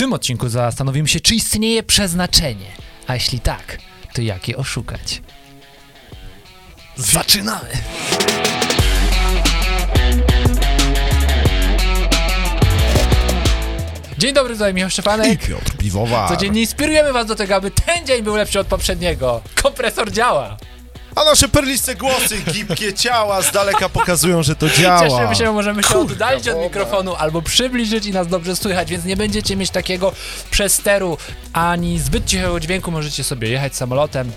tym odcinku zastanowimy się, czy istnieje przeznaczenie. A jeśli tak, to jak je oszukać? Zaczynamy! Dzień dobry, tutaj Michał I Szczepanek. Piotr Piwowar. Codziennie inspirujemy was do tego, aby ten dzień był lepszy od poprzedniego. Kompresor działa. A nasze perliste głosy, gibkie ciała z daleka pokazują, że to działa. Cieszymy się, możemy się Kurka oddalić od mikrofonu albo przybliżyć i nas dobrze słychać, więc nie będziecie mieć takiego przesteru ani zbyt cichego dźwięku. Możecie sobie jechać samolotem.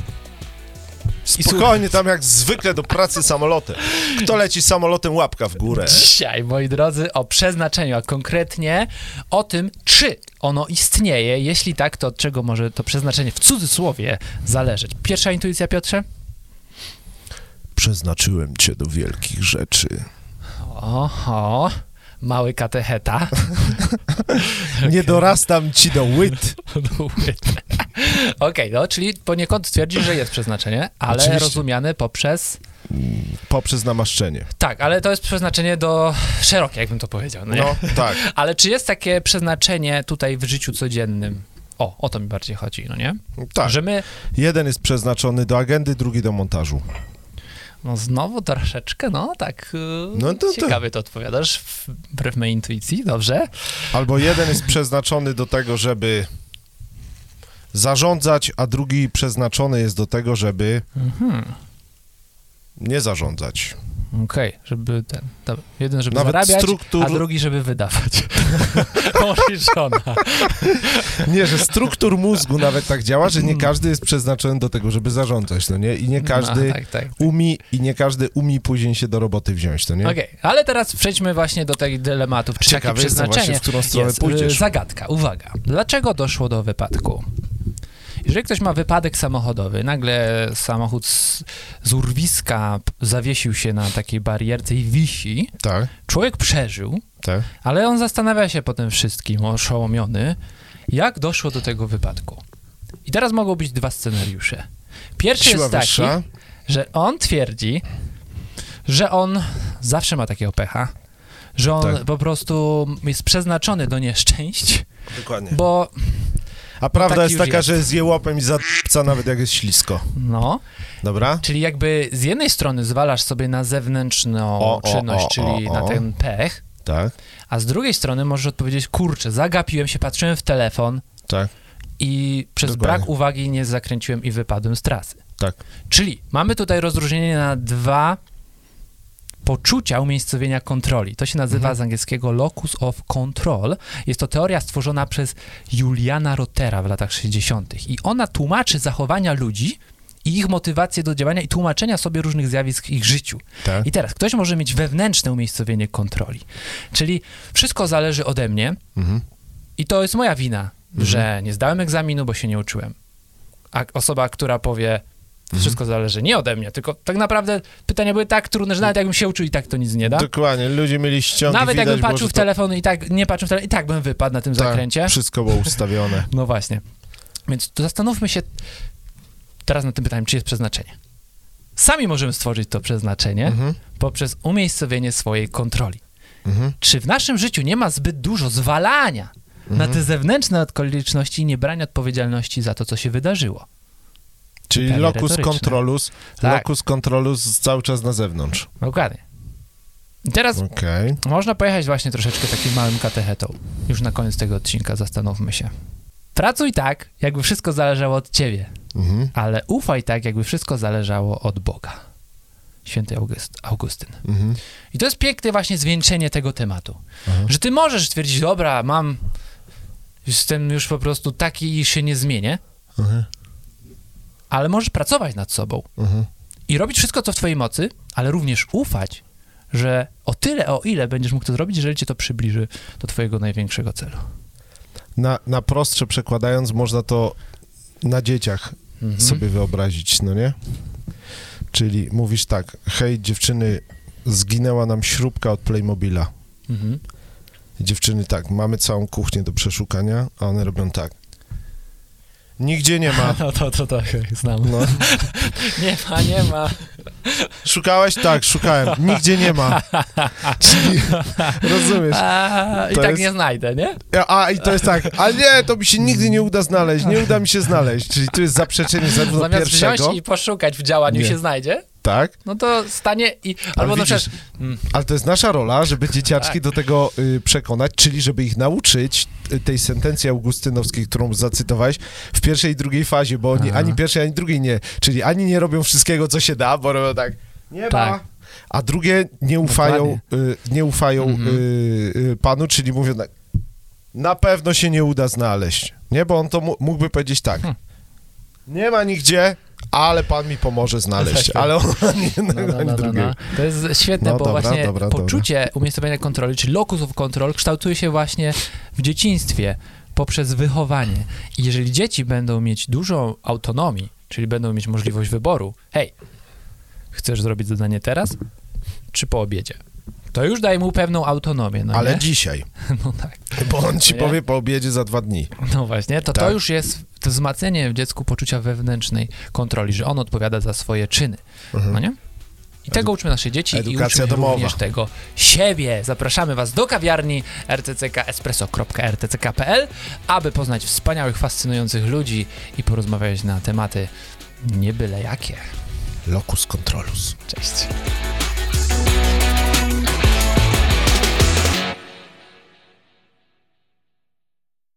Spokojnie, tam jak zwykle do pracy samolotem. Kto leci samolotem, łapka w górę. Dzisiaj, moi drodzy, o przeznaczeniu, a konkretnie o tym, czy ono istnieje. Jeśli tak, to od czego może to przeznaczenie w cudzysłowie zależeć. Pierwsza intuicja, Piotrze? Przeznaczyłem cię do wielkich rzeczy. Oho, mały katecheta. Nie dorastam ci do łyt. Okej, no, czyli poniekąd twierdzi, że jest przeznaczenie, ale Oczywiście. rozumiane poprzez... Poprzez namaszczenie. Tak, ale to jest przeznaczenie do szerokie, jakbym to powiedział. No, nie? No, tak. Ale czy jest takie przeznaczenie tutaj w życiu codziennym? O, o to mi bardziej chodzi, no nie? Tak. Że my, Jeden jest przeznaczony do agendy, drugi do montażu. No znowu troszeczkę, no tak, yy, No to- to- ciekawie to odpowiadasz, wbrew mojej intuicji, dobrze? Albo jeden jest przeznaczony do tego, żeby zarządzać, a drugi przeznaczony jest do tego, żeby Mhm. nie zarządzać. Okej, żeby ten, dobra, jeden żeby Nawet zarabiać, struktur- a drugi żeby wydawać. Połączona. Nie, że struktur mózgu nawet tak działa, że nie każdy jest przeznaczony do tego, żeby zarządzać, no nie? I nie każdy No, tak, tak. umi i nie każdy umi później się do roboty wziąć, to nie? Okej, ale teraz przejdźmy właśnie do tych dylematów. Czy Ciekawy takie jestem przeznaczenie właśnie, w którą stronę jest. pójdziesz. Y, Zagadka, uwaga. Dlaczego doszło do wypadku? Jeżeli ktoś ma wypadek samochodowy, nagle samochód z, z urwiska zawiesił się na takiej barierce i wisi, Tak, człowiek przeżył, tak. ale on zastanawia się po tym wszystkim, oszołomiony, jak doszło do tego wypadku. I teraz mogą być dwa scenariusze. Pierwszy Siła jest taki, wyższa. że on twierdzi, że on zawsze ma takiego pecha, że on Tak. po prostu jest przeznaczony do nieszczęść, Dokładnie. bo A prawda taki jest taka, jest. że jest jełopem i zadupca nawet jak jest ślisko. no, Dobra? czyli jakby z jednej strony zwalasz sobie na zewnętrzną O, czynność, o, czyli o, na o. ten pech, Tak, a z drugiej strony możesz odpowiedzieć, kurczę, zagapiłem się, patrzyłem w telefon tak, i przez Dokładnie. brak uwagi nie zakręciłem i wypadłem z trasy. tak. Czyli mamy tutaj rozróżnienie na dwa poczucia umiejscowienia kontroli. To się nazywa Mhm. z angielskiego locus of control. Jest to teoria stworzona przez Juliana Rotera w latach 60. I ona tłumaczy zachowania ludzi i ich motywację do działania i tłumaczenia sobie różnych zjawisk w ich życiu. tak. I teraz ktoś może mieć wewnętrzne umiejscowienie kontroli. Czyli wszystko zależy ode mnie Mhm. i to jest moja wina, że nie zdałem egzaminu, bo się nie uczyłem. A osoba, która powie, wszystko zależy nie ode mnie, tylko tak naprawdę pytania były tak trudne, że nawet jakbym się uczył i tak to nic nie da. Dokładnie, ludzie mieli ściągi, Nawet widać jakbym patrzył w to- telefon i tak nie patrzył w telefon, i tak bym wypadł na tym tak, zakręcie. Wszystko było ustawione. No właśnie. Więc to zastanówmy się teraz nad tym pytaniem, czy jest przeznaczenie. Sami możemy stworzyć to przeznaczenie Mhm. poprzez umiejscowienie swojej kontroli. Mhm. Czy w naszym życiu nie ma zbyt dużo zwalania na te zewnętrzne okoliczności i nie brania odpowiedzialności za to, co się wydarzyło? Czyli locus controlus, Tak. locus controlus cały czas na zewnątrz. Dokładnie. I teraz Okej. można pojechać właśnie troszeczkę takim małym katechetą. Już na koniec tego odcinka zastanówmy się. Pracuj tak, jakby wszystko zależało od ciebie, Mhm. ale ufaj tak, jakby wszystko zależało od Boga. Święty August, Augustyn. Mhm. I to jest piękne właśnie zwieńczenie tego tematu. Aha. Że ty możesz stwierdzić, dobra, mam, jestem już po prostu taki i się nie zmienię, Mhm. Ale możesz pracować nad sobą Mhm. i robić wszystko, co w twojej mocy, ale również ufać, że o tyle, o ile będziesz mógł to zrobić, jeżeli cię to przybliży do twojego największego celu. Na, na prostsze przekładając, można to na dzieciach Mhm. sobie wyobrazić, no nie? Czyli mówisz tak, hej dziewczyny, zginęła nam śrubka od Playmobila. Mhm. Dziewczyny tak, mamy całą kuchnię do przeszukania, a one robią tak. Nigdzie nie ma. No to, to tak, znam. No. Nie ma, nie ma. Szukałeś? Tak, szukałem. Nigdzie nie ma. Czyli, rozumiesz? A, I tak jest- nie znajdę, nie? A, i to jest tak, ale nie, to mi się nigdy nie uda znaleźć, nie uda mi się znaleźć. Czyli tu jest zaprzeczenie zarówno Zamiast pierwszego, wziąć i poszukać w działaniu Nie. się znajdzie, tak? no to stanie i... Albo na widzisz, przykład... Mm, Ale to jest nasza rola, żeby dzieciaczki Tak. do tego y, przekonać, czyli żeby ich nauczyć y, tej sentencji augustynowskiej, którą zacytowałeś w pierwszej i drugiej fazie, bo oni Aha. ani pierwszej, ani drugiej nie. Czyli ani nie robią wszystkiego, co się da, bo robią tak, nie Tak. ma. A drugie nie ufają, y, nie ufają Mhm. y, y, panu, czyli mówią tak, na pewno się nie uda znaleźć. Nie, bo on to mógłby powiedzieć tak, Hmm. nie ma nigdzie, ale pan mi pomoże znaleźć. Tak. Ale on ani no, jednego, no, no, no, drugiego. no. To jest świetne, No bo dobra, właśnie dobra, dobra. poczucie umiejscowienia kontroli, czyli locus of control, kształtuje się właśnie w dzieciństwie poprzez wychowanie. I jeżeli dzieci będą mieć dużą autonomię, czyli będą mieć możliwość wyboru, hej, chcesz zrobić zadanie teraz, czy po obiedzie? To już daje mu pewną autonomię, no Ale nie? dzisiaj. No tak. Bo on ci Nie? powie po obiedzie za dwa dni. No właśnie, to to Tak. już jest to wzmacnianie w dziecku poczucia wewnętrznej kontroli, że on odpowiada za swoje czyny, Mhm. no nie? I tego uczmy nasze dzieci i edukacja uczmy domowa. również tego siebie. Zapraszamy Was do kawiarni rtck.espresso.rtck.pl, aby poznać wspaniałych, fascynujących ludzi i porozmawiać na tematy nie byle jakie. Locus controlus.